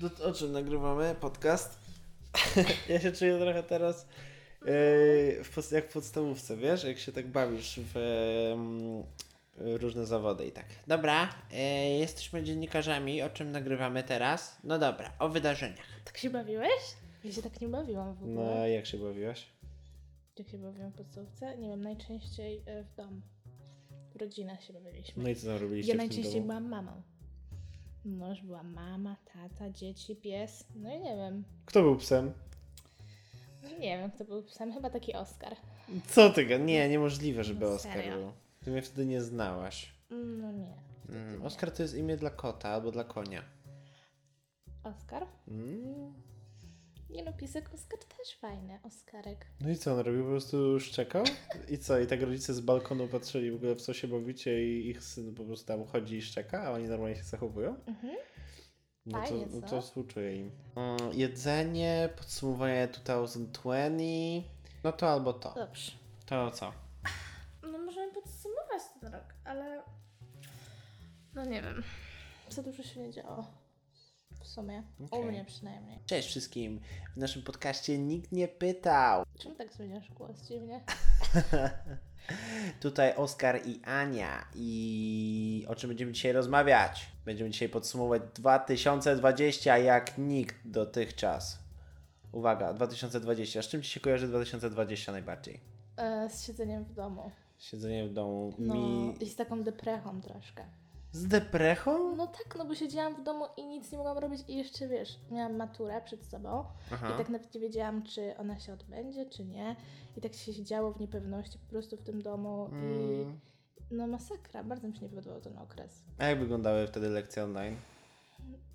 To o czym nagrywamy podcast? ja się czuję trochę teraz yy, jak w podstawówce, wiesz? Jak się tak bawisz w yy, różne zawody i tak. Dobra, yy, jesteśmy dziennikarzami. O czym nagrywamy teraz? No dobra, o wydarzeniach. Tak się bawiłeś? Ja się tak nie bawiłam w ogóle. No, a jak się bawiłaś? Jak się bawiłam w podstawce? Nie wiem, najczęściej e, w dom. W rodzinach się bawiliśmy. No i co tam robiliście ja najczęściej domu? byłam mamą. No już była mama, tata, dzieci, pies. No i nie wiem. Kto był psem? Nie wiem, kto był psem. Chyba taki Oskar. Co ty? Nie, niemożliwe, żeby No serio? był. Ty mnie wtedy nie znałaś. No nie. Mm, nie. Oskar to jest imię dla kota albo dla konia. Oskar? Mm. Nie no, piesek Oskar też fajny. Oskarek. No i co, on robił? Po prostu szczekał? I co? I tak rodzice z balkonu patrzyli w ogóle w co się bawicie i ich syn po prostu tam chodzi i szczeka, a oni normalnie się zachowują? Mhm. No to, Fajnie, no co? to współczuję im. Mm, jedzenie, podsumowanie 2020. No to albo to. Dobrze. To co? No możemy podsumować ten rok, ale... No nie wiem. Za dużo się nie działo. W sumie. U Okej. mnie przynajmniej. Cześć wszystkim. W naszym podcaście nikt nie pytał. Czemu tak zmieniasz głos dziwnie? Tutaj Oskar i Ania. I o czym będziemy dzisiaj rozmawiać? Będziemy dzisiaj podsumować 2020 jak nikt dotychczas. Uwaga, 2020. Z czym Ci się kojarzy 2020 najbardziej? E, z siedzeniem w domu. Siedzenie w domu. No Mi... i z taką deprechą troszkę. Z deprechą? No tak, no bo siedziałam w domu i nic nie mogłam robić i jeszcze wiesz, miałam maturę przed sobą Aha. i tak nawet nie wiedziałam, czy ona się odbędzie, czy nie. I tak się siedziało w niepewności po prostu w tym domu i Mm. no masakra, bardzo mi się nie podobał ten okres. A jak wyglądały wtedy lekcje online?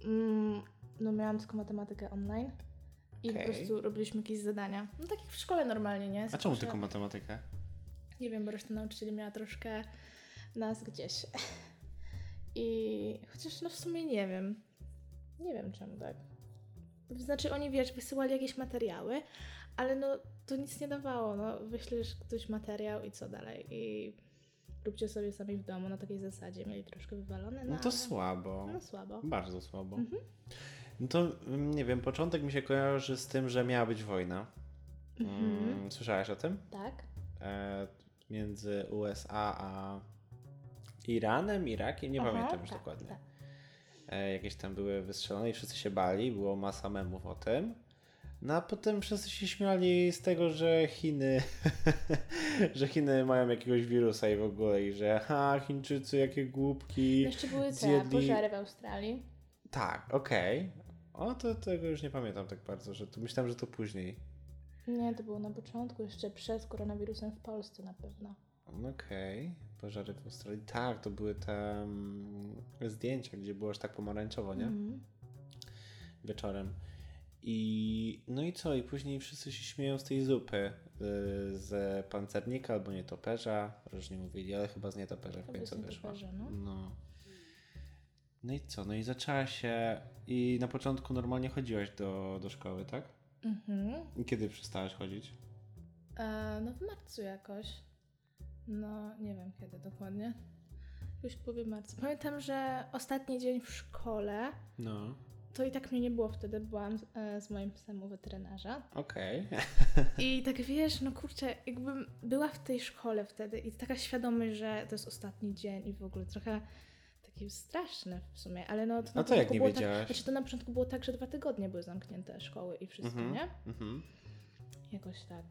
Mm, no miałam tylko matematykę online i Okej. po prostu robiliśmy jakieś zadania. No tak jak w szkole normalnie, nie? A czemu tylko matematykę? Nie wiem, bo reszta nauczycieli miała troszkę nas gdzieś. I chociaż no w sumie nie wiem. Nie wiem czemu tak. Znaczy oni, wiesz, wysyłali jakieś materiały, ale no to nic nie dawało. No wyślesz ktoś materiał i co dalej? I róbcie sobie sami w domu na takiej zasadzie. Mieli troszkę wywalone. No to ale- słabo. No słabo. Bardzo słabo. Mhm. No to mm, nie wiem, początek mi się kojarzy z tym, że miała być wojna. Mhm. Mm, Słyszałaś o tym? Tak? E, między USA a Iranem, Irakiem, nie Aha, pamiętam już tak, dokładnie. tak. E, jakieś tam były wystrzelone i wszyscy się bali, było masa memów o tym. No a potem wszyscy się śmiali z tego, że Chiny, że Chiny mają jakiegoś wirusa i w ogóle i że ha, Chińczycy jakie głupki. Jeszcze były te zjedli- pożary w Australii. Tak, okej. O, to tego już nie pamiętam tak bardzo, że to myślałem, że to później. Nie, to było na początku, jeszcze przed koronawirusem w Polsce na pewno. Okej, pożary w Australii. Tak, to były te mm, zdjęcia, gdzie było aż tak pomarańczowo, nie? Mhm. Wieczorem. I no i co? I później wszyscy się śmieją z tej zupy y, z pancernika albo nietoperza. Różnie mówili, ale chyba z nietoperza w końcu z nietoperza, no. No. No i co? No i zaczęła się. I na początku normalnie chodziłaś do, do szkoły, tak? Mhm. I kiedy przestałaś chodzić? E, no w marcu jakoś. No nie wiem kiedy dokładnie. Jakoś powie marcu. Pamiętam, że ostatni dzień w szkole, No, to i tak mnie nie było wtedy, byłam e, z moim psem u weterynarza. okej. I tak wiesz, no kurczę, jakbym była w tej szkole wtedy i taka świadomość, że to jest ostatni dzień i w ogóle trochę takie straszne w sumie, ale no to No na to jak nie było wiedziałaś? Tak, znaczy to na początku było tak, że dwa tygodnie były zamknięte szkoły i wszystko, Mhm. nie? Mhm. Jakoś tak.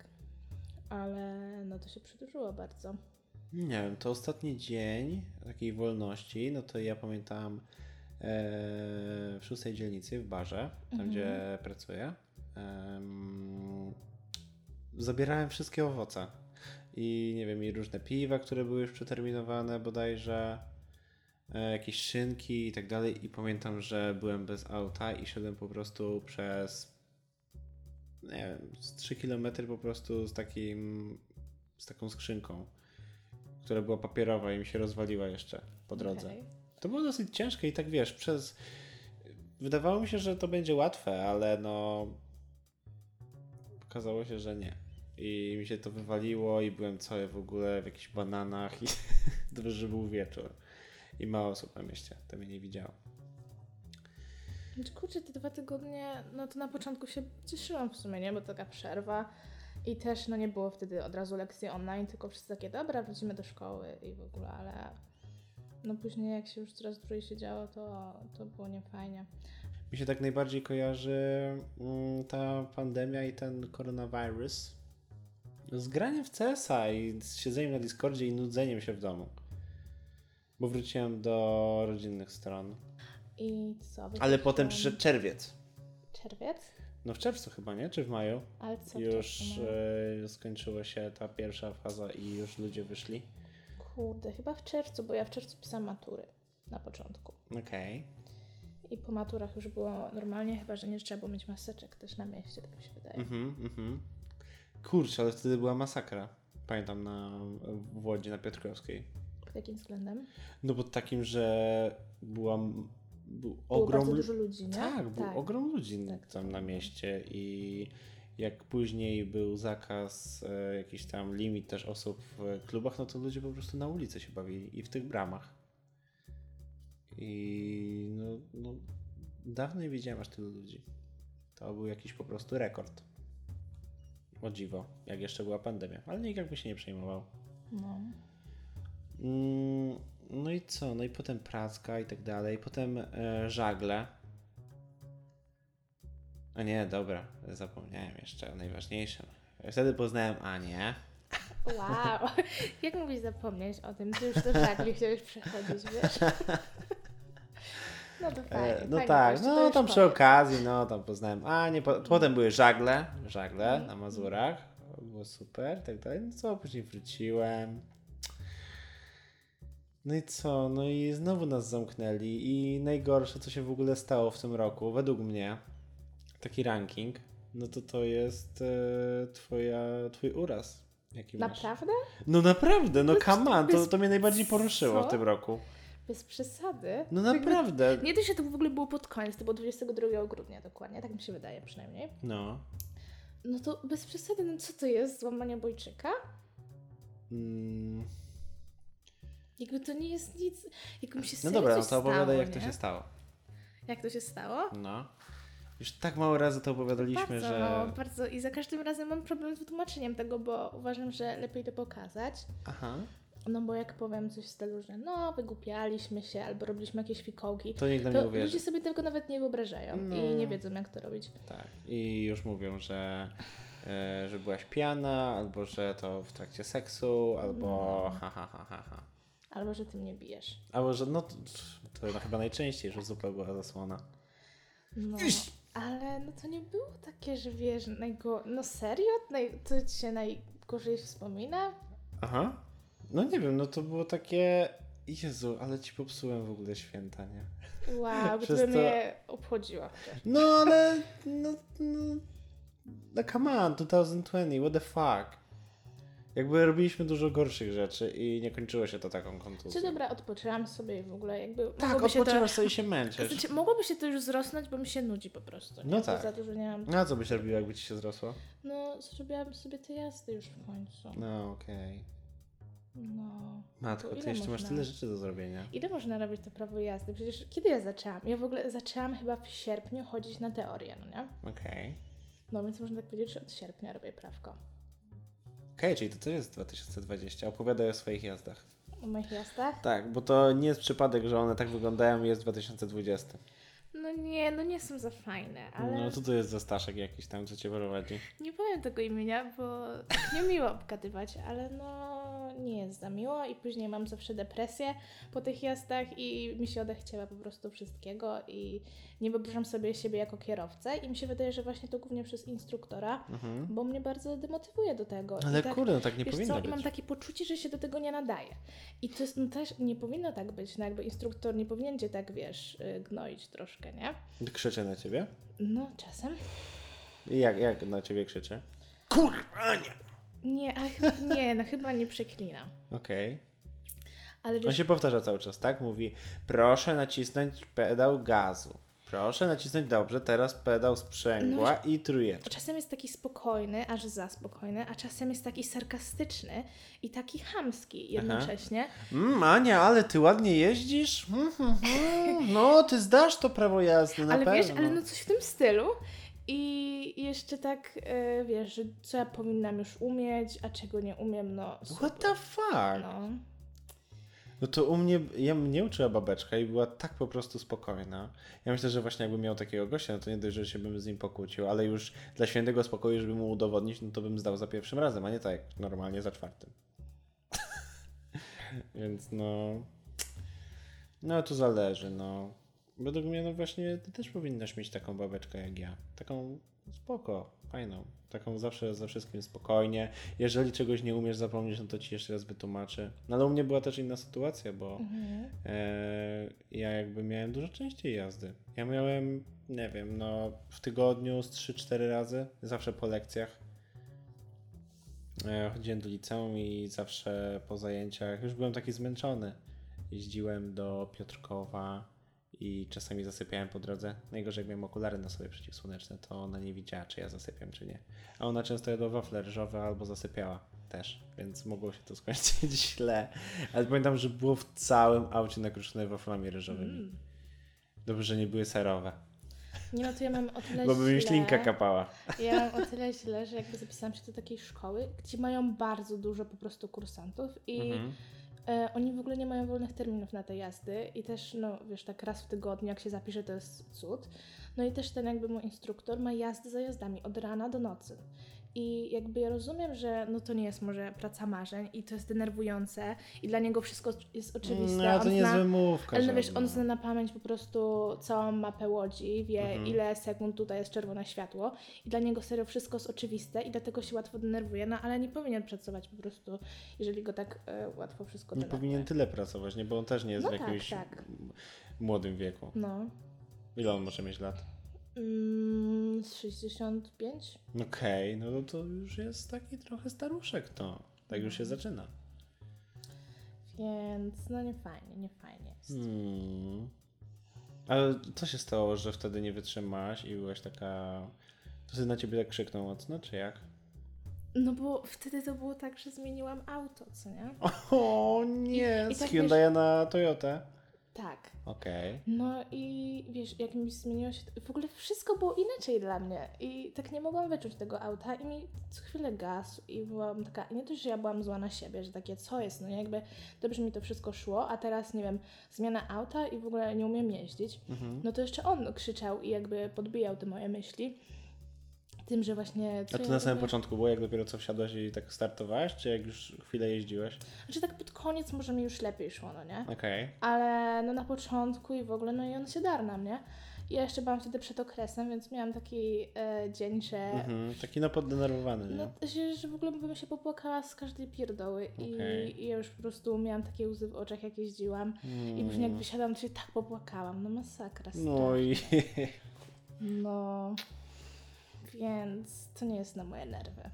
Ale no to się przedłużyło bardzo. Nie wiem, to ostatni dzień takiej wolności, no to ja pamiętam e, w szóstej dzielnicy w barze, tam Mhm. gdzie pracuję, em, zabierałem wszystkie owoce. I nie wiem, i różne piwa, które były już przeterminowane bodajże, e, jakieś szynki i tak dalej. I pamiętam, że byłem bez auta i szedłem po prostu przez nie wiem, z 3 km po prostu z takim z taką skrzynką, która była papierowa i mi się rozwaliła jeszcze po drodze. Okej. To było dosyć ciężkie i tak wiesz, przez. Wydawało mi się, że to będzie łatwe, ale no. Okazało się, że nie. I mi się to wywaliło i byłem cały w ogóle w jakichś bananach i dobrze, że był wieczór. I mało osób na mieście, to mnie nie widziało. Znaczy, Kurczę, te dwa tygodnie, no to na początku się cieszyłam w sumie, nie? Bo taka przerwa i też no nie było wtedy od razu lekcji online, tylko wszyscy takie, dobra, wrócimy do szkoły i w ogóle, ale no później jak się już coraz dłużej się działo, to, to było niefajnie. Mi się tak najbardziej kojarzy mm, ta pandemia i ten koronawirus z graniem w CS-a i z siedzeniem na Discordzie i nudzeniem się w domu. Bo wróciłem do rodzinnych stron. I co? Ale potem przyszedł czerwiec. Czerwiec? No w czerwcu chyba, nie? Czy w maju? Ale co? w Już czerwcu, no? e, skończyła się ta pierwsza faza i już ludzie wyszli. Kurde, chyba w czerwcu, bo ja w czerwcu pisałam matury na początku. Okej. I po maturach już było normalnie, chyba że nie trzeba było mieć maseczek też na mieście, tak mi się wydaje. Mhm, mhm. Kurczę, ale wtedy była masakra. Pamiętam na, w Łodzi na Piotrkowskiej. Pod jakim względem? No bo takim, że była, m- był Było ogrom bardzo dużo ludzi, nie? Tak, był ogrom ludzi Tak, tam tak. na mieście i jak później był zakaz, e, jakiś tam limit też osób w klubach, no to ludzie po prostu na ulicy się bawili i w tych bramach. I no, no dawno nie widziałem aż tylu ludzi. To był jakiś po prostu rekord. O dziwo, jak jeszcze była pandemia, ale nikt jakby się nie przejmował. No. Mm, No i co? No i potem pracka i tak dalej. Potem e, żagle. A nie, dobra, zapomniałem jeszcze o najważniejszym. Wtedy poznałem Anię. Wow, jak mógłbyś zapomnieć o tym? Ty już do żagli chciałeś przechodzić, wiesz? No to fajnie. E, no fajnie, tak, no tam przy powiedz. okazji, no tam poznałem Anię. Po, potem były żagle, żagle na Mazurach. Było super, tak dalej. No co, później wróciłem. No i co? No i znowu nas zamknęli. I najgorsze, co się w ogóle stało w tym roku, według mnie, taki ranking, no to to jest e, twoja, twój uraz. Jaki masz. Naprawdę? No naprawdę, no come on, to, to mnie najbardziej poruszyło w co? tym roku. Bez przesady. No naprawdę. Nie to się to w ogóle było pod koniec, to było 22 grudnia dokładnie, tak mi się wydaje przynajmniej. No. No to bez przesady, no co to jest? Złamanie obojczyka? Mm. Jakby to nie jest nic, jakby mi się No dobra, no to opowiadaj jak to nie? się stało. Jak to się stało? No. Już tak mało razy to opowiadaliśmy, bardzo, że... no, bardzo. I za każdym razem mam problem z wytłumaczeniem tego, bo uważam, że lepiej to pokazać. Aha. No bo jak powiem coś w stylu, że no, wygłupialiśmy się, albo robiliśmy jakieś fikołki, To nam to ludzie sobie tego nawet nie wyobrażają No. i nie wiedzą, jak to robić. Tak. I już mówią, że, e, że byłaś pijana, albo że to w trakcie seksu, albo No. ha, ha, ha, ha, ha. Albo, że ty mnie bijesz. Albo że no to, to no chyba najczęściej, że zupa była zasłona. No, ale no to nie było takie, że wiesz, najgo... no serio? Naj... To ci się najgorzej wspomina? Aha. No nie wiem, no to było takie... Jezu, ale ci popsułem w ogóle święta, nie? Wow, bo to Przez by to- mnie obchodziło chociaż. No ale... No, no, no come on, 2020, what the fuck? Jakby robiliśmy dużo gorszych rzeczy i nie kończyło się to taką kontuzją. Czy dobra, odpoczęłam sobie i w ogóle jakby Tak, się to... odpoczywasz sobie i się męczysz. Znaczy, mogłoby się to już zrosnąć, bo mi się nudzi po prostu. Nie? No tak. Za dużo nie mam. No a co byś robiła, jakby ci się zrosło? No, zrobiłam sobie te jazdy już w końcu. No okej. No. Matko, ty jeszcze masz można? tyle rzeczy do zrobienia. Ile można robić to prawo jazdy? Przecież kiedy ja zaczęłam? Ja w ogóle zaczęłam chyba w sierpniu chodzić na teorię, no nie? Okej. No więc można tak powiedzieć, że od sierpnia robię prawko. Okej, czyli to też jest 2020. Opowiadaj o swoich jazdach. O moich jazdach? Tak, bo to nie jest przypadek, że one tak wyglądają i jest 2020. No nie, no nie są za fajne, ale No to to jest za Staszek jakiś tam, co cię prowadzi. nie powiem tego imienia, bo tak nie miło obgadywać, ale no nie jest za miło i później mam zawsze depresję po tych jazdach i mi się odechciała po prostu wszystkiego i nie wyobrażam sobie siebie jako kierowcę i mi się wydaje, że właśnie to głównie przez instruktora, Mhm. bo mnie bardzo demotywuje do tego. Ale I tak, kurde, no tak nie powinno co, być. mam takie poczucie, że się do tego nie nadaje. I to jest, no też nie powinno tak być, no jakby instruktor nie powinien cię tak, wiesz, y, gnoić troszkę, nie? Krzyczy na ciebie? No, czasem. I jak, jak na ciebie krzyczy? Kurwa, nie! Nie, chyba, nie, no chyba nie przeklina. Okej. Ale On wiesz, się powtarza cały czas, tak? Mówi, proszę nacisnąć pedał gazu. Proszę nacisnąć dobrze, teraz pedał sprzęgła No i trójeczka. Czasem jest taki spokojny, aż za spokojny, a czasem jest taki sarkastyczny i taki chamski jednocześnie. Mm, Ania, ale ty ładnie jeździsz? Mm, mm, mm. No, ty zdasz to prawo jazdy, na ale pewno. wiesz, ale no coś w tym stylu. I jeszcze tak, e, wiesz, że co ja powinnam już umieć, a czego nie umiem, no super. What the fuck? No. No to u mnie, ja mnie uczyła babeczka i była tak po prostu spokojna. Ja myślę, że właśnie jakbym miał takiego gościa, no to nie dość, że się bym z nim pokłócił, ale już dla świętego spokoju, żeby mu udowodnić, no to bym zdał za pierwszym razem, a nie tak jak normalnie za czwartym. Więc no... No to zależy, no. Według mnie, no właśnie, ty też powinnaś mieć taką babeczkę jak ja. Taką spoko, fajną. Taką zawsze ze wszystkim spokojnie. Jeżeli czegoś nie umiesz zapomnieć, no to ci jeszcze raz wytłumaczy. No ale u mnie była też inna sytuacja, bo Mhm. e, ja jakby miałem dużo częściej jazdy. Ja miałem, nie wiem, no w tygodniu z 3-4 razy, zawsze po lekcjach. E, chodziłem do liceum i zawsze po zajęciach już byłem taki zmęczony. Jeździłem do Piotrkowa i czasami zasypiałem po drodze. Najgorzej jak miałem okulary na sobie przeciwsłoneczne, to ona nie widziała, czy ja zasypiam, czy nie. A ona często jadła wafle ryżowe albo zasypiała też, więc mogło się to skończyć źle. Ale pamiętam, że było w całym aucie nakruszone waflami ryżowymi. Mm. Dobrze, że nie były serowe, Nie no, to ja mam o tyle bo by mi ślinka kapała. Ja mam o tyle źle, że jakby zapisałam się do takiej szkoły, gdzie mają bardzo dużo po prostu kursantów i Mhm. E, oni w ogóle nie mają wolnych terminów na te jazdy i też, no wiesz, tak raz w tygodniu, jak się zapisze, to jest cud. No i też ten jakby mój instruktor ma jazdy za jazdami od rana do nocy. I jakby ja rozumiem, że no to nie jest może praca marzeń i to jest denerwujące i dla niego wszystko jest oczywiste. No, to On nie zna- jest wymówka. ale no wiesz, on zna na pamięć po prostu całą mapę łodzi, wie Mhm. ile sekund tutaj jest czerwone światło i dla niego serio wszystko jest oczywiste i dlatego się łatwo denerwuje, no ale nie powinien pracować po prostu, jeżeli go tak e, łatwo wszystko Nie denerwuje. powinien tyle pracować, nie? Bo on też nie jest No w tak, jakimś tak. m- młodym wieku. No. Ile on może mieć lat? Mm, z 65? Okej, no to już jest taki trochę staruszek to. Tak już się zaczyna. Więc no nie fajnie, nie fajnie jest. Hmm. Ale co się stało, że wtedy nie wytrzymałaś i byłaś taka... To na ciebie tak krzyknął mocno, czy jak? No bo wtedy to było tak, że zmieniłam auto, co nie? O nie, I z tak Hyundai na Toyotę. Tak. Okej. No i wiesz, jak mi zmieniło się, w ogóle wszystko było inaczej dla mnie i tak nie mogłam wyczuć tego auta i mi co chwilę gaz i byłam taka, nie dość, że ja byłam zła na siebie, że takie co jest, no jakby dobrze mi to wszystko szło, a teraz nie wiem, zmiana auta i w ogóle nie umiem jeździć, Mhm. no to jeszcze on krzyczał i jakby podbijał te moje myśli tym, że właśnie... A to na samym początku było, jak dopiero co wsiadłaś i tak startowałaś, czy jak już chwilę jeździłeś? Znaczy tak pod koniec może mi już lepiej szło, no nie? Okej. Ale no na początku i w ogóle, no i on się dar na mnie. Ja jeszcze byłam wtedy przed okresem, więc miałam taki e, dzień, że, Mhm. Taki no poddenerwowany, nie? no, że, że w ogóle bym się popłakała z każdej pierdoły. I, Okej. I ja już po prostu miałam takie łzy w oczach, jak jeździłam. I później jak wysiadłam, to się tak popłakałam. No masakra. Mm. No i... No, więc to nie jest na moje nerwy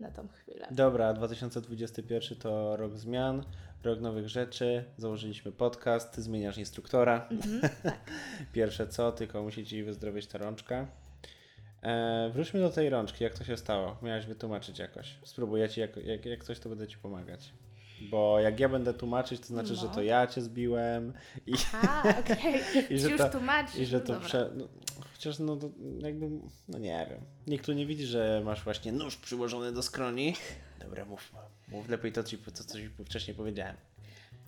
na tą chwilę. Dobra, 2021 to rok zmian, rok nowych rzeczy. Założyliśmy podcast, ty zmieniasz instruktora. Mhm, tak. Pierwsze co, tylko musi ci wyzdrowieć ta rączka. E, wróćmy do tej rączki, jak to się stało? Miałaś wytłumaczyć jakoś. Spróbuję ci, jak, jak, jak coś, to będę ci pomagać. Bo jak ja będę tłumaczyć, to znaczy, że No. to ja cię zbiłem i, A, okej. I że Już to- tłumaczysz. i że no to dobra. prze... No, chociaż no to jakby, no nie wiem. Nikt tu nie widzi, że masz właśnie nóż przyłożony do skroni. Dobra, mów, mów lepiej to co ci wcześniej powiedziałem.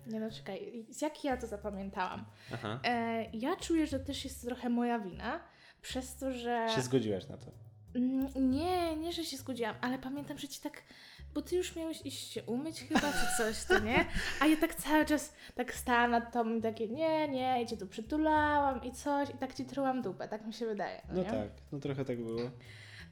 Nie no, czekaj. Z jak ja to zapamiętałam? Aha. E, ja czuję, że też jest trochę moja wina, przez to, że... Się zgodziłaś na to. Mm, Nie, nie, że się zgodziłam, ale pamiętam, że ci tak, bo ty już miałeś iść się umyć chyba, czy coś, to nie? A ja tak cały czas tak stałam nad tobą i takie, nie, nie, i cię tu przytulałam i coś, i tak ci trułam dupę, tak mi się wydaje, no, No tak, no trochę tak było.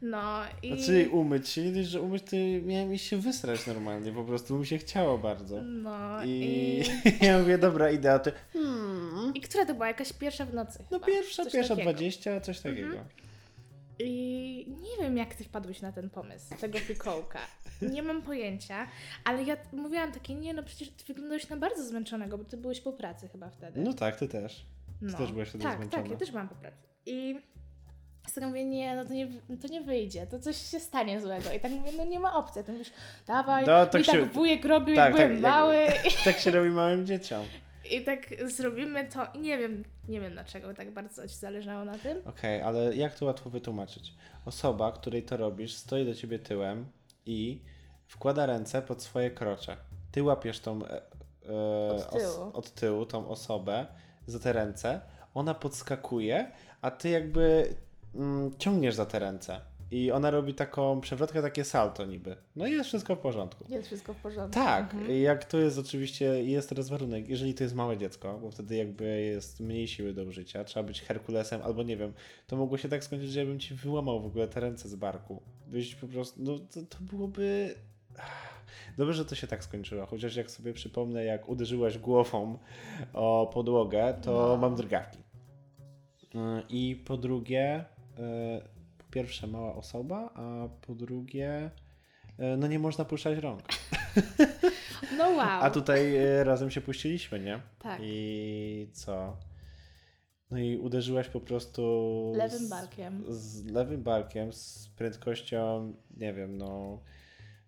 No i... Znaczy umyć się, dość, że umyć, to miałem iść się wysrać normalnie, po prostu mi się chciało bardzo. No I i... ja mówię, dobra, idea, ty hmm. I która to była? Jakaś pierwsza w nocy No chyba, pierwsza, pierwsza takiego. Mhm. 20, coś takiego. I nie wiem, jak ty wpadłeś na ten pomysł, tego fikołka. Nie mam pojęcia, ale ja mówiłam takie, nie no, przecież ty wyglądałeś na bardzo zmęczonego, bo ty byłeś po pracy chyba wtedy. No tak, ty też. Ty też byłaś wtedy tak, zmęczona. Tak, ja też byłam po pracy. I z tego mówię, nie, no to nie, to nie wyjdzie, to coś się stanie złego. I tak mówię, no nie ma opcji. Ty mówisz, dawaj, No, tak i tak się- wujek robił, tak, jak byłem tak, jak- mały. Tak się robi małym dzieciom. I tak zrobimy to i nie wiem, nie wiem dlaczego tak bardzo ci zależało na tym. Okej, ale jak to łatwo wytłumaczyć? Osoba, której to robisz, stoi do ciebie tyłem i wkłada ręce pod swoje krocze. Ty łapiesz tą e, e, Od tyłu. os- od tyłu tą osobę za te ręce, ona podskakuje, a ty jakby mm, ciągniesz za te ręce. I ona robi taką przewrotkę, takie salto niby. No i jest wszystko w porządku. Jest wszystko w porządku. Tak, Mhm. jak to jest oczywiście, jest teraz warunek, jeżeli to jest małe dziecko, bo wtedy jakby jest mniej siły do użycia, trzeba być Herkulesem albo nie wiem, to mogło się tak skończyć, że ja bym ci wyłamał w ogóle te ręce z barku. Byś po prostu, no to, to byłoby... Dobrze, że to się tak skończyło, chociaż jak sobie przypomnę, jak uderzyłaś głową o podłogę, to No. mam drgawki. Y, I po drugie, y, pierwsze mała osoba, a po drugie, y, no nie można puszczać rąk. No wow. A tutaj e, razem się puściliśmy, nie? Tak. I co? No i uderzyłaś po prostu. Lewym z- barkiem. Z lewym barkiem z prędkością, nie wiem, no.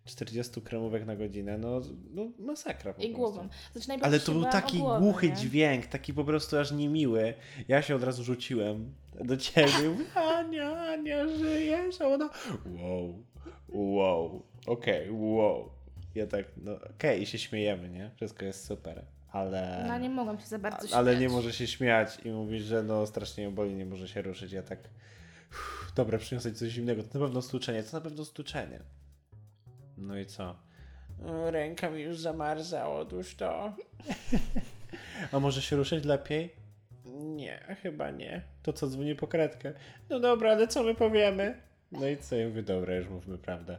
40 kremówek na godzinę, no, no masakra po I prostu. głową. Znaczy, Ale to był taki głowę, głuchy nie? dźwięk, taki po prostu aż niemiły. Ja się od razu rzuciłem do ciebie i mówię, Ania, Ania, żyjesz? A ona, wow, wow, okej, wow. Ja tak, no okej, i się śmiejemy, nie? Wszystko jest super, ale... No nie mogłam się za bardzo śmiać. ale nie może się śmiać i mówić, że no strasznie ją boli, nie może się ruszyć. Ja tak, uff, dobra, przyniosę coś zimnego, to na pewno stłuczenie, to na pewno stłuczenie. No i co? O, Ręka mi już zamarza, odłóż to. A może się ruszyć lepiej? Nie, chyba nie. To co, dzwonię po kredkę? No dobra, ale co my powiemy? No i co? Ja mówię, dobra, już mówmy prawdę.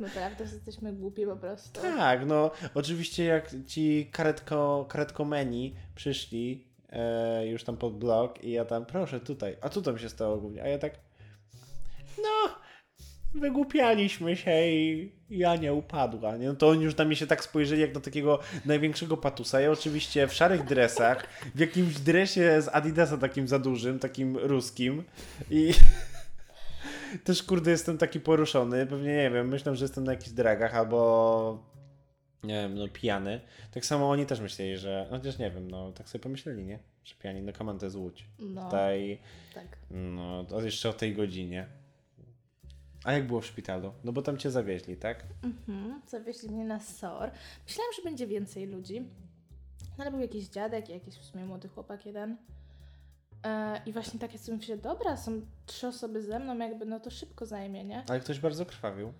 Naprawdę że jesteśmy głupi po prostu. Tak, no oczywiście jak ci karetko, karetkomeni przyszli e, już tam pod blok i ja tam, proszę tutaj, a co tam się stało głównie? A ja tak, no, wygłupialiśmy się i Jania upadła, nie? No to oni już na mnie się tak spojrzeli jak na takiego największego patusa. Ja oczywiście w szarych dresach, w jakimś dresie z Adidasa takim za dużym, takim ruskim i też kurde jestem taki poruszony, pewnie nie wiem, myślę, że jestem na jakichś dragach albo nie wiem, no pijany. Tak samo oni też myśleli, że, no chociaż nie wiem, no tak sobie pomyśleli, nie? Że pijani, no on, to jest Łódź. No, Tutaj, tak. no to jeszcze o tej godzinie. A jak było w szpitalu? No bo tam cię zawieźli, tak? Mhm. Zawieźli mnie na SOR. Myślałam, że będzie więcej ludzi. No, ale był jakiś dziadek jakiś w sumie młody chłopak jeden. E, I właśnie takie sobie myślę, dobra, są trzy osoby ze mną, jakby no to szybko zajmie, nie? Ale ktoś bardzo krwawił.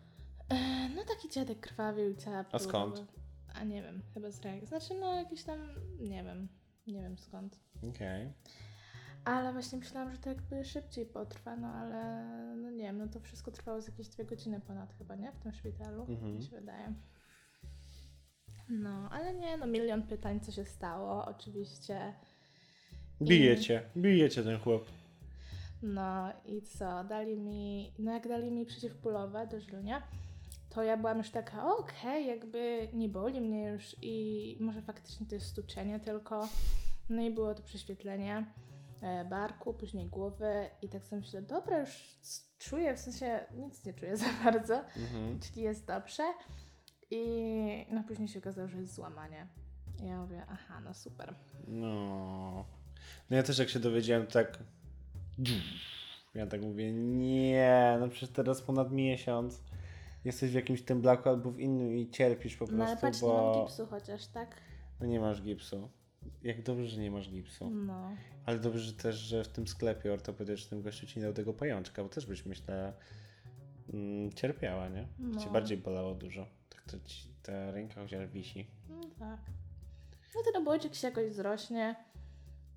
E, no taki dziadek krwawił i cała A skąd? była- A nie wiem, chyba z reakcji. Znaczy no jakiś tam, nie wiem, nie wiem skąd. Okej. Ale właśnie myślałam, że to jakby szybciej potrwa, no ale no nie wiem, no to wszystko trwało z jakieś dwie godziny ponad chyba, nie? W tym szpitalu, Mhm. mi się wydaje. No, ale nie, no milion pytań, co się stało, oczywiście. Bijecie, bijecie ten chłop. No i co, dali mi, no jak dali mi przeciwbólowe do żylnia, to ja byłam już taka, okej, jakby nie boli mnie już i może faktycznie to jest stuczenie tylko. No i było to prześwietlenie barku, później głowy i tak sobie myślę, dobra, już czuję, w sensie nic nie czuję za bardzo, Mhm. czyli jest dobrze. I no później się okazało, że jest złamanie. I ja mówię, aha, no super. No. No ja też jak się dowiedziałem, to tak. Ja tak mówię, nie, no przecież teraz ponad miesiąc jesteś w jakimś tym blaku albo w innym i cierpisz po No ale prostu, patrz, nie mam bo gipsu chociaż, tak? no nie masz gipsu. Jak dobrze, że nie masz gipsu. No. Ale dobrze że też, że w tym sklepie ortopedycznym gościu ci dał tego pajączka, bo też byś myślę mm, cierpiała, nie? No. Cię bardziej bolało dużo. Tak to ci ta ręka chociaż wisi. No tak. No ten obojczyk się jakoś wzrośnie.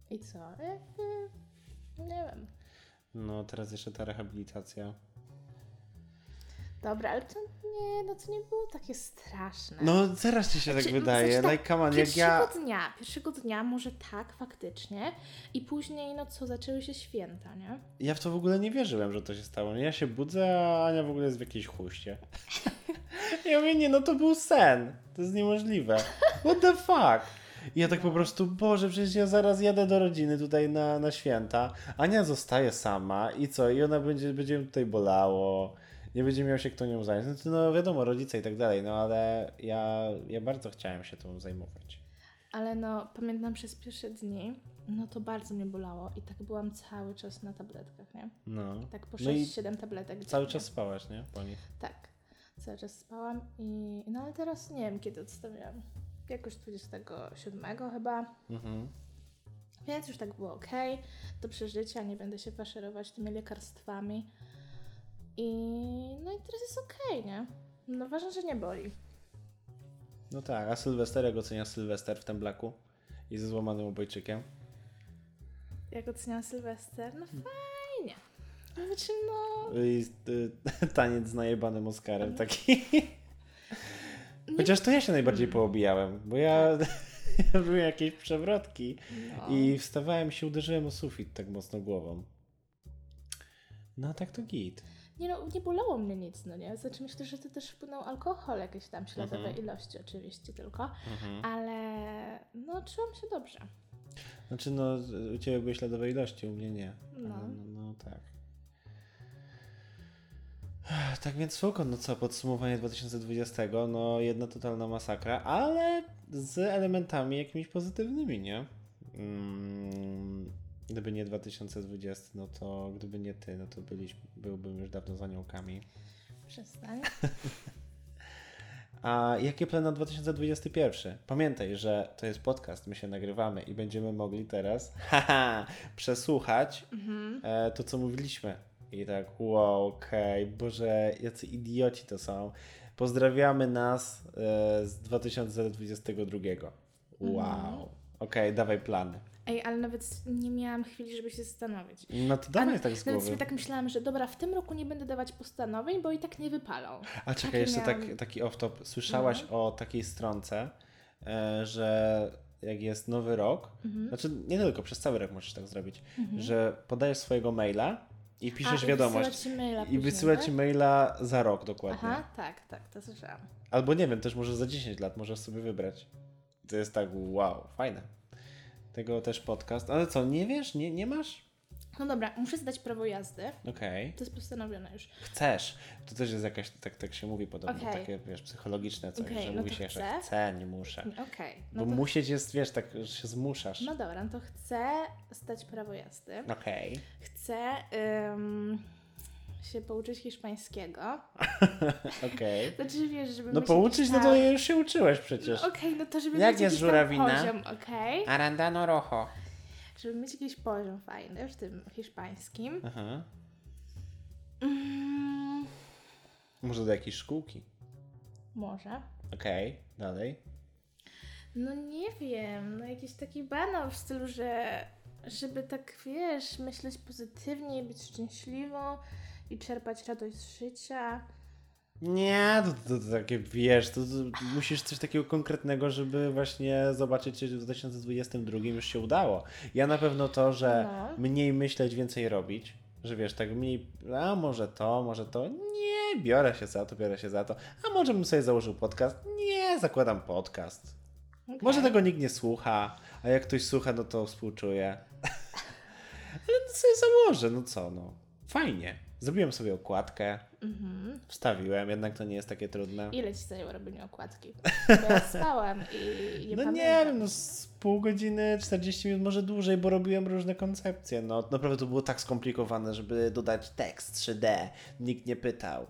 I co? Jakby, nie wiem. No teraz jeszcze ta rehabilitacja. Dobra, ale to nie, no to nie było takie straszne. No teraz ci się tak Znaczy, wydaje. znaczy tak, like, come on, jak ja... dnia, pierwszego dnia może tak faktycznie i później no co, zaczęły się święta, nie? Ja w to w ogóle nie wierzyłem, że to się stało. Ja się budzę, a Ania w ogóle jest w jakiejś chuście. ja mówię, nie, no to był sen. To jest niemożliwe. What the fuck? I ja tak po No. prostu, Boże, przecież ja zaraz jadę do rodziny tutaj na, na święta. Ania zostaje sama i co? I ona będzie, będzie tutaj bolało. Nie będzie miał się kto nią zająć. No, to, no wiadomo, rodzice i tak dalej, no ale ja, ja bardzo chciałem się tym zajmować. Ale no, pamiętam przez pierwsze dni, no to bardzo mnie bolało i tak byłam cały czas na tabletkach, nie? No. Tak po No i 6-7 tabletek. Cały dziennie. czas spałaś, nie? Po nich. Tak, cały czas spałam i no ale teraz nie wiem kiedy odstawiłam. Jakoś 27 chyba, Mhm. więc już tak było ok, do przeżycia, nie będę się faszerować tymi lekarstwami. I no i teraz jest ok, nie? No ważne, że nie boli. No tak, a Sylwester, jak ocenia Sylwester w Temblaku? I ze złamanym obojczykiem? Jak oceniam Sylwester? No fajnie. Znaczy no... I y, taniec z najebanym Oscarem taki. Chociaż to ja się najbardziej poobijałem, bo ja, ja były jakieś przewrotki no. i wstawałem i się uderzyłem o sufit tak mocno głową. No a tak to git. Nie no, nie bolało mnie nic, no nie? Znaczy myślę, że to też wpłynął alkohol, jakieś tam śladowe Mhm. ilości oczywiście tylko, Mhm. ale no czułam się dobrze. Znaczy no, u Ciebie były śladowe ilości, u mnie nie. No. Ale No, no tak. Tak więc spoko, no co, podsumowanie 2020, no jedna totalna masakra, ale z elementami jakimiś pozytywnymi, nie? Mm, gdyby nie 2020, no to gdyby nie ty, no to byliśmy, byłbym już dawno za aniołkami. Przestań. A jakie plany na 2021? Pamiętaj, że to jest podcast, my się nagrywamy i będziemy mogli teraz haha, przesłuchać Mhm. e, to, co mówiliśmy. I tak, wow, okej, Boże, jacy idioci to są. Pozdrawiamy nas e, z 2022. Wow. Mhm. Okej, dawaj plany. Ej, ale nawet nie miałam chwili, żeby się zastanowić. No to dawaj tak z Nawet głowy. sobie tak myślałam, że dobra, w tym roku nie będę dawać postanowień, bo i tak nie wypalą. A czekaj, Takie jeszcze tak, miałam- taki off-top. Słyszałaś Mhm. o takiej stronce, e, że jak jest nowy rok, Mhm. znaczy nie tylko, przez cały rok możesz tak zrobić, Mhm. że podajesz swojego maila i piszesz A, wiadomość I wysyła ci wysyła tak? ci maila za rok dokładnie. Aha, tak, tak, to słyszałam. Albo nie wiem, też może za 10 lat możesz sobie wybrać. To jest tak, wow, fajne. Tego też podcast. Ale co, nie wiesz? Nie, nie masz? No dobra, muszę zdać prawo jazdy. Okej. To jest postanowione już. Chcesz. To też jest jakaś, tak, tak się mówi podobno, Okej. takie, wiesz, psychologiczne coś, Okej, że no mówi to się, że chcę. chcę, nie muszę. Okej. Bo No, to, musieć jest, wiesz, tak, że się zmuszasz. no dobra, no to chcę zdać prawo jazdy. Okej. Chcę ym, się pouczyć hiszpańskiego. Okej. Znaczy wiesz, żeby No pouczyć, no to już się uczyłeś przecież. No Okej, no to żeby Jak mieć jest jakiś żurawina? poziom, okej? Arandano rojo. Żeby mieć jakiś poziom fajny w tym hiszpańskim. Aha. Mm, Może do jakiejś szkółki. może. Okej, dalej. No nie wiem, no jakiś taki banał w stylu, że żeby tak, wiesz, myśleć pozytywnie być szczęśliwą i czerpać radość z życia. Nie, to, to, to takie wiesz, to, to musisz coś takiego konkretnego, żeby właśnie zobaczyć, czy w 2022 już się udało. Ja na pewno to, że No. mniej myśleć, więcej robić, że wiesz, tak mniej, a może to, może to, nie, biorę się za to, biorę się za to, a może bym sobie założył podcast, nie, zakładam podcast. Okej. Może tego nikt nie słucha, a jak ktoś słucha, no to współczuję. Ale no sobie założę, no co, no. Fajnie. Zrobiłem sobie okładkę, Mhm. wstawiłem, jednak to nie jest takie trudne. Ile ci zajęło robienie okładki? Bo ja spałam i nie no pamiętam. nie wiem, no z pół godziny, 40 minut, może dłużej, bo robiłem różne koncepcje. No naprawdę to było tak skomplikowane, żeby dodać tekst 3D. Nikt nie pytał.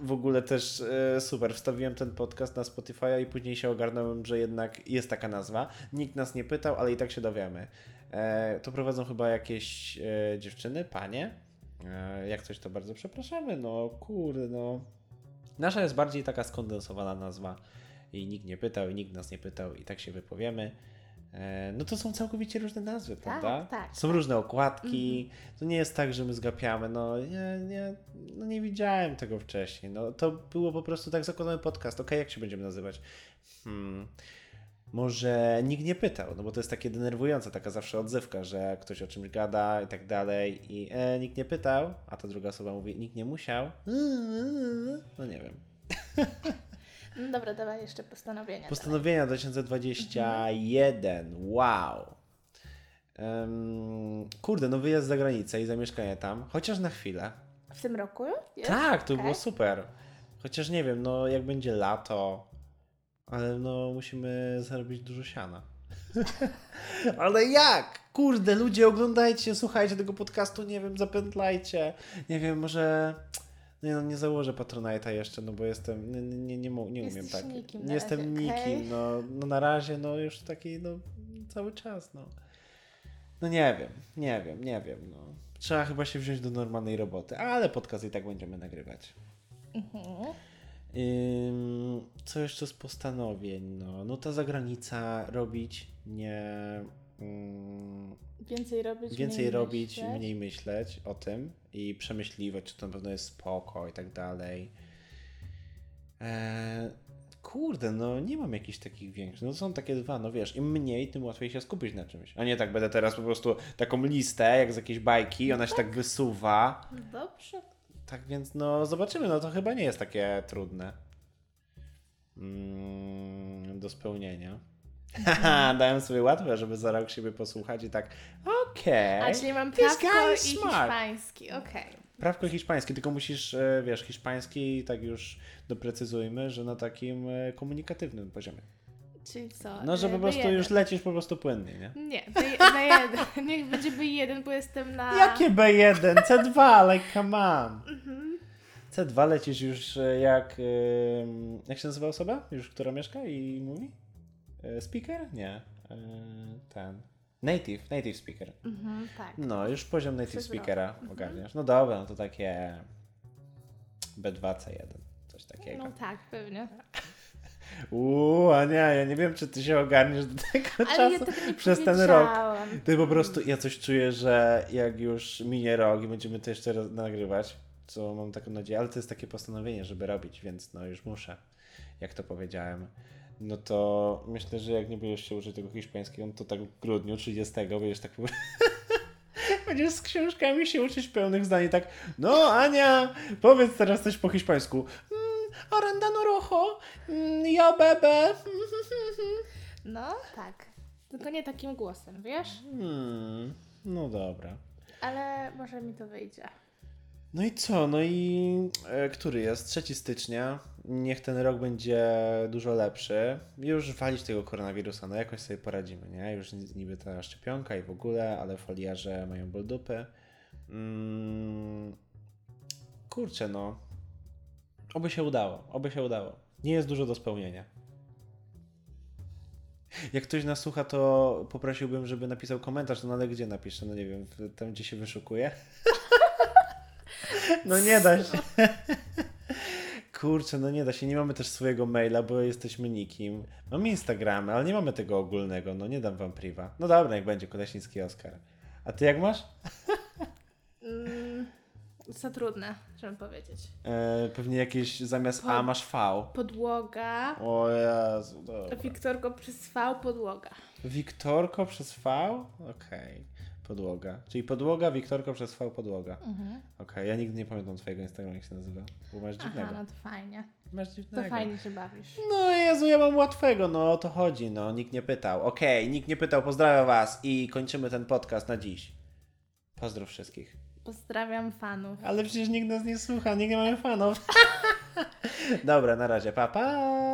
W ogóle też e, super, wstawiłem ten podcast na Spotify i później się ogarnąłem, że jednak jest taka nazwa. Nikt nas nie pytał, ale i tak się dowiemy. E, to prowadzą chyba jakieś e, dziewczyny, panie. E, jak coś, to bardzo przepraszamy. No kurde, no. Nasza jest bardziej taka skondensowana nazwa i nikt nie pytał, i nikt nas nie pytał, i tak się wypowiemy. E, no to są całkowicie różne nazwy, Tak, prawda? tak, Są różne okładki. To nie jest tak, że my zgapiamy. No nie, nie, no nie widziałem tego wcześniej. No to było po prostu tak zakładamy podcast. Okej, jak się będziemy nazywać? Hmm. Może nikt nie pytał, no bo to jest takie denerwujące, taka zawsze odzywka, że ktoś o czymś gada i tak dalej i e, nikt nie pytał, a ta druga osoba mówi, nikt nie musiał. No nie wiem. No dobra, dawaj jeszcze postanowienia. Postanowienia 2021. Wow. Em, kurde, no wyjazd za granicę i zamieszkanie tam, chociaż na chwilę. dawaj. W tym roku? Jest? Tak, to by było super. Chociaż nie wiem, no jak będzie lato, ale no musimy zarobić dużo siana. ale jak? Kurde, ludzie, oglądajcie, słuchajcie tego podcastu, nie wiem, zapętlajcie. Nie wiem, może... Nie, no, nie założę Patronite'a jeszcze, no bo jestem, nie, nie, nie, nie umiem Jesteś tak. nikim nie jestem razie, nikim, okej? no, no na razie, no już taki, no cały czas, no. No nie wiem, nie wiem, nie wiem, no. Trzeba chyba się wziąć do normalnej roboty, ale podcast i tak będziemy nagrywać. Mhm. Co jeszcze z postanowień? No, no ta zagranica robić, nie. ym, Więcej robić, więcej mniej robić, myśleć. mniej myśleć o tym i przemyśliwać, czy to na pewno jest spoko i tak dalej. Eee, kurde, no nie mam jakichś takich większych. No są takie dwa, no wiesz, im mniej, tym łatwiej się skupić na czymś. A nie tak będę teraz po prostu taką listę, jak z jakiejś bajki, ona się tak wysuwa. No Dobrze. Tak więc no zobaczymy, no to chyba nie jest takie trudne mm, do spełnienia. Haha, dałem sobie łatwe, żeby za rok siebie posłuchać i tak okej. A czyli mam prawko i hiszpański, okej. Prawko hiszpański, tylko musisz, e, wiesz, hiszpański tak już doprecyzujmy, że na takim e, komunikatywnym poziomie. Czyli co? No, że e, po prostu B1. już lecisz po prostu płynnie, nie? Nie, B, B1. Niech będzie B1, bo jestem na... Jakie B1? C2, like come on. Mhm. C2 lecisz już e, jak. Jak się nazywa osoba? Już która mieszka i mówi? E, Speaker? Nie. Ten. Native, native speaker. Mhm, tak. No, już poziom native Przez speakera ogarniasz. No dobra, no to takie B2, C1. Coś takiego. No tak, pewnie. Uuu, Ania, ja nie wiem, czy ty się ogarniesz do tego Ale ja czasu tego nie przez ten rok. Ty po prostu, ja coś czuję, że jak już minie rok i będziemy to jeszcze nagrywać, co mam taką nadzieję, ale to jest takie postanowienie, żeby robić, więc no już muszę, jak to powiedziałem. No to myślę, że jak nie będziesz się uczyć tego hiszpańskiego, no to tak w grudniu 30 będziesz tak Będziesz z książkami się uczyć pełnych zdań i tak, no Ania, powiedz teraz coś po hiszpańsku. Arandano rojo, mm, ja bebe. No, tak. Tylko nie takim głosem, wiesz? Hmm, no dobra. Ale może mi to wyjdzie. No i co? No i e, który jest? 3 stycznia. Niech ten rok będzie dużo lepszy. Już walić tego koronawirusa, no jakoś sobie poradzimy, nie? Już ni- niby ta szczepionka i w ogóle, ale foliarze mają ból dupy. Mm, kurczę, no. Oby się udało, oby się udało. Nie jest dużo do spełnienia. Jak ktoś nas słucha, to poprosiłbym, żeby napisał komentarz, no ale gdzie napiszę? No nie wiem, tam gdzie się wyszukuje. No nie da się. Kurczę, no nie da się. Nie mamy też swojego maila, bo jesteśmy nikim. Mamy Instagramy, ale nie mamy tego ogólnego. No nie dam wam priwa. No dobra, jak będzie Koleśnicki Oskar. A ty jak masz? Za trudne, żeby powiedzieć. E, pewnie jakieś zamiast A Po- masz V. Podłoga. O Jezu, dobra. Wiktorko przez V, podłoga. Wiktorko przez V? Okej. Podłoga. Czyli podłoga, Wiktorko przez V, podłoga. Mhm. Okej, ja nigdy nie pamiętam twojego Instagrama, jak się nazywa. Bo masz dziwnego. Aha, no to fajnie. Masz To dziwnego. fajnie się bawisz. No Jezu, ja mam łatwego, no o to chodzi, no nikt nie pytał. Okej, nikt nie pytał, pozdrawiam was i kończymy ten podcast na dziś. Pozdrów wszystkich. Pozdrawiam fanów. Ale przecież nikt nas nie słucha, nikt nie mamy fanów. Dobra, na razie, pa pa!